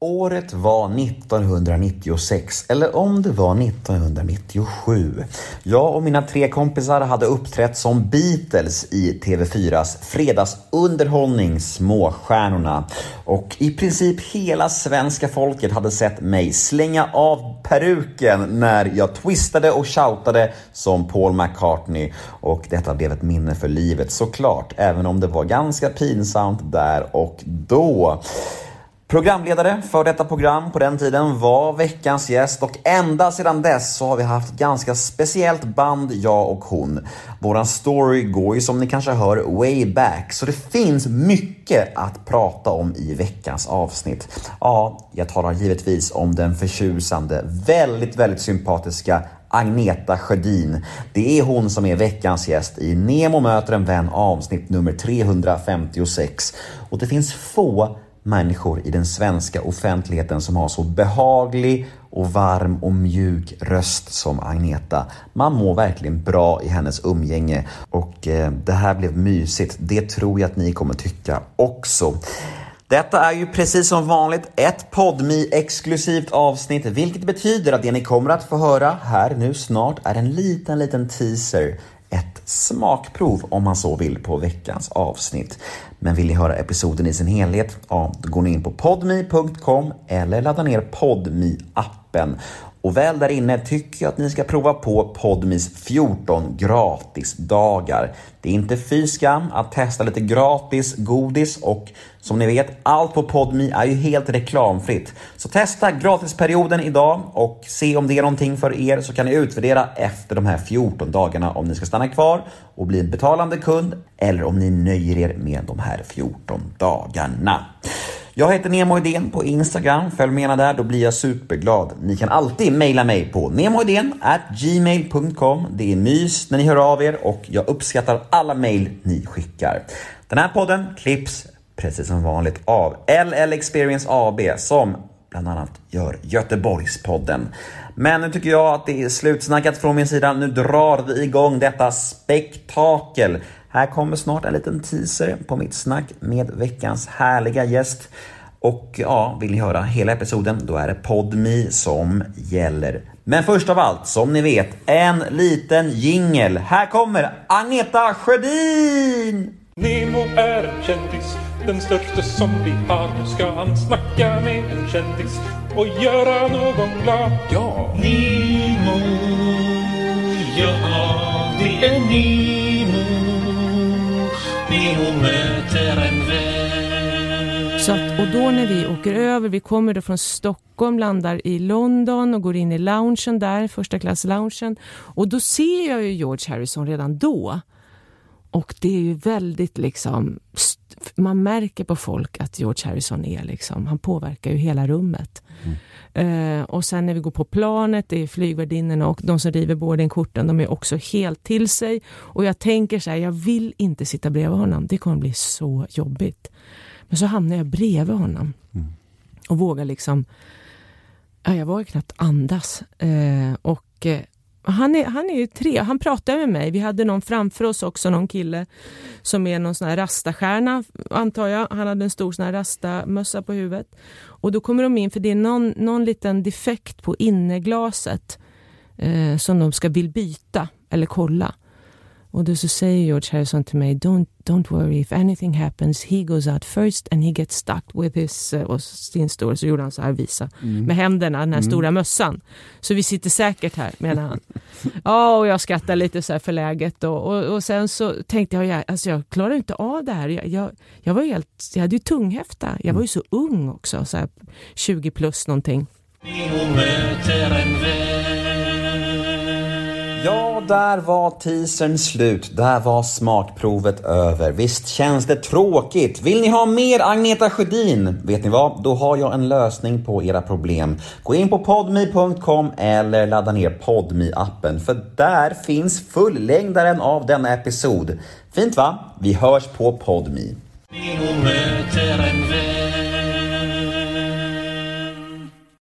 Året var 1996, eller om det var 1997. Jag och mina tre kompisar hade uppträtt som Beatles i TV4s fredagsunderhållning Småstjärnorna. Och i princip hela svenska folket hade sett mig slänga av peruken när jag twistade och shoutade som Paul McCartney. Och detta blev ett minne för livet såklart, även om det var ganska pinsamt där och då. Programledare för detta program på den tiden var veckans gäst och ända sedan dess så har vi haft ganska speciellt band, jag och hon. Våran story går ju som ni kanske hör way back, så det finns mycket att prata om i veckans avsnitt. Ja, jag talar givetvis om den förtjusande, väldigt, väldigt sympatiska Agneta Sjödin. Det är hon som är veckans gäst i Nemo möter en vän avsnitt nummer 356. Och det finns få människor i den svenska offentligheten som har så behaglig och varm och mjuk röst som Agneta. Man mår verkligen bra i hennes umgänge och eh, det här blev mysigt. Det tror jag att ni kommer tycka också. Detta är ju precis som vanligt ett podmi exklusivt avsnitt, vilket betyder att det ni kommer att få höra här nu snart är en liten, liten teaser ett smakprov om man så vill på veckans avsnitt. Men vill ni höra episoden i sin helhet? Ja, då går ni in på podme.com eller laddar ner podmi appen och väl där inne tycker jag att ni ska prova på Podmis 14 gratisdagar. Det är inte fy skam att testa lite gratis godis och som ni vet, allt på Podmi är ju helt reklamfritt. Så testa gratisperioden idag och se om det är någonting för er så kan ni utvärdera efter de här 14 dagarna om ni ska stanna kvar och bli en betalande kund eller om ni nöjer er med de här här 14 dagarna. Jag heter Nemo Idén på Instagram. Följ med gärna där, då blir jag superglad. Ni kan alltid mejla mig på gmail.com. Det är mys när ni hör av er och jag uppskattar alla mejl ni skickar. Den här podden klipps precis som vanligt av LL Experience AB som bland annat gör Göteborgspodden. Men nu tycker jag att det är slutsnackat från min sida. Nu drar vi igång detta spektakel. Här kommer snart en liten teaser på mitt snack med veckans härliga gäst. Och ja, vill ni höra hela episoden, då är det Podmi som gäller. Men först av allt, som ni vet, en liten jingel. Här kommer Agneta Sjödin! Nemo är en kändis, den största som vi har. Nu ska han snacka med en kändis och göra någon glad. Ja! Nemo, ja det är Nemo. Nemo möter en vän. Så att, och då när vi åker över, vi kommer då från Stockholm, landar i London och går in i loungen där, första klass loungen. Och då ser jag ju George Harrison redan då. Och det är ju väldigt liksom, man märker på folk att George Harrison är liksom, han påverkar ju hela rummet. Mm. Uh, och sen när vi går på planet, det är flygvärdinnorna och de som river boardingkorten, de är också helt till sig. Och jag tänker så här, jag vill inte sitta bredvid honom, det kommer bli så jobbigt. Men så hamnar jag bredvid honom. Mm. Och vågar liksom, ja, jag vågar knappt andas. Uh, och uh, han är, han är ju tre, han pratar med mig. Vi hade någon framför oss också, någon kille som är någon sån här rastastjärna, antar jag. Han hade en stor sån här rastamössa på huvudet. Och då kommer de in, för det är någon, någon liten defekt på inneglaset eh, som de ska vill byta eller kolla. Och då så säger George Harrison till mig, don't, don't worry, if anything happens, he goes out first and he gets stuck with his, uh, och sin stora, så gjorde han så här, visa, mm. med händerna, den här mm. stora mössan. Så vi sitter säkert här, menar han. ja, och jag skrattar lite så här för läget och, och, och sen så tänkte jag, jag, alltså jag klarar inte av det här. Jag, jag, jag var helt, jag hade ju tunghäfta, jag var ju så ung också, så här 20 plus någonting. Ja, där var teasern slut. Där var smakprovet över. Visst känns det tråkigt? Vill ni ha mer Agneta Sjödin? Vet ni vad? Då har jag en lösning på era problem. Gå in på podme.com eller ladda ner podme appen för där finns fullängdaren av denna episod. Fint va? Vi hörs på podme.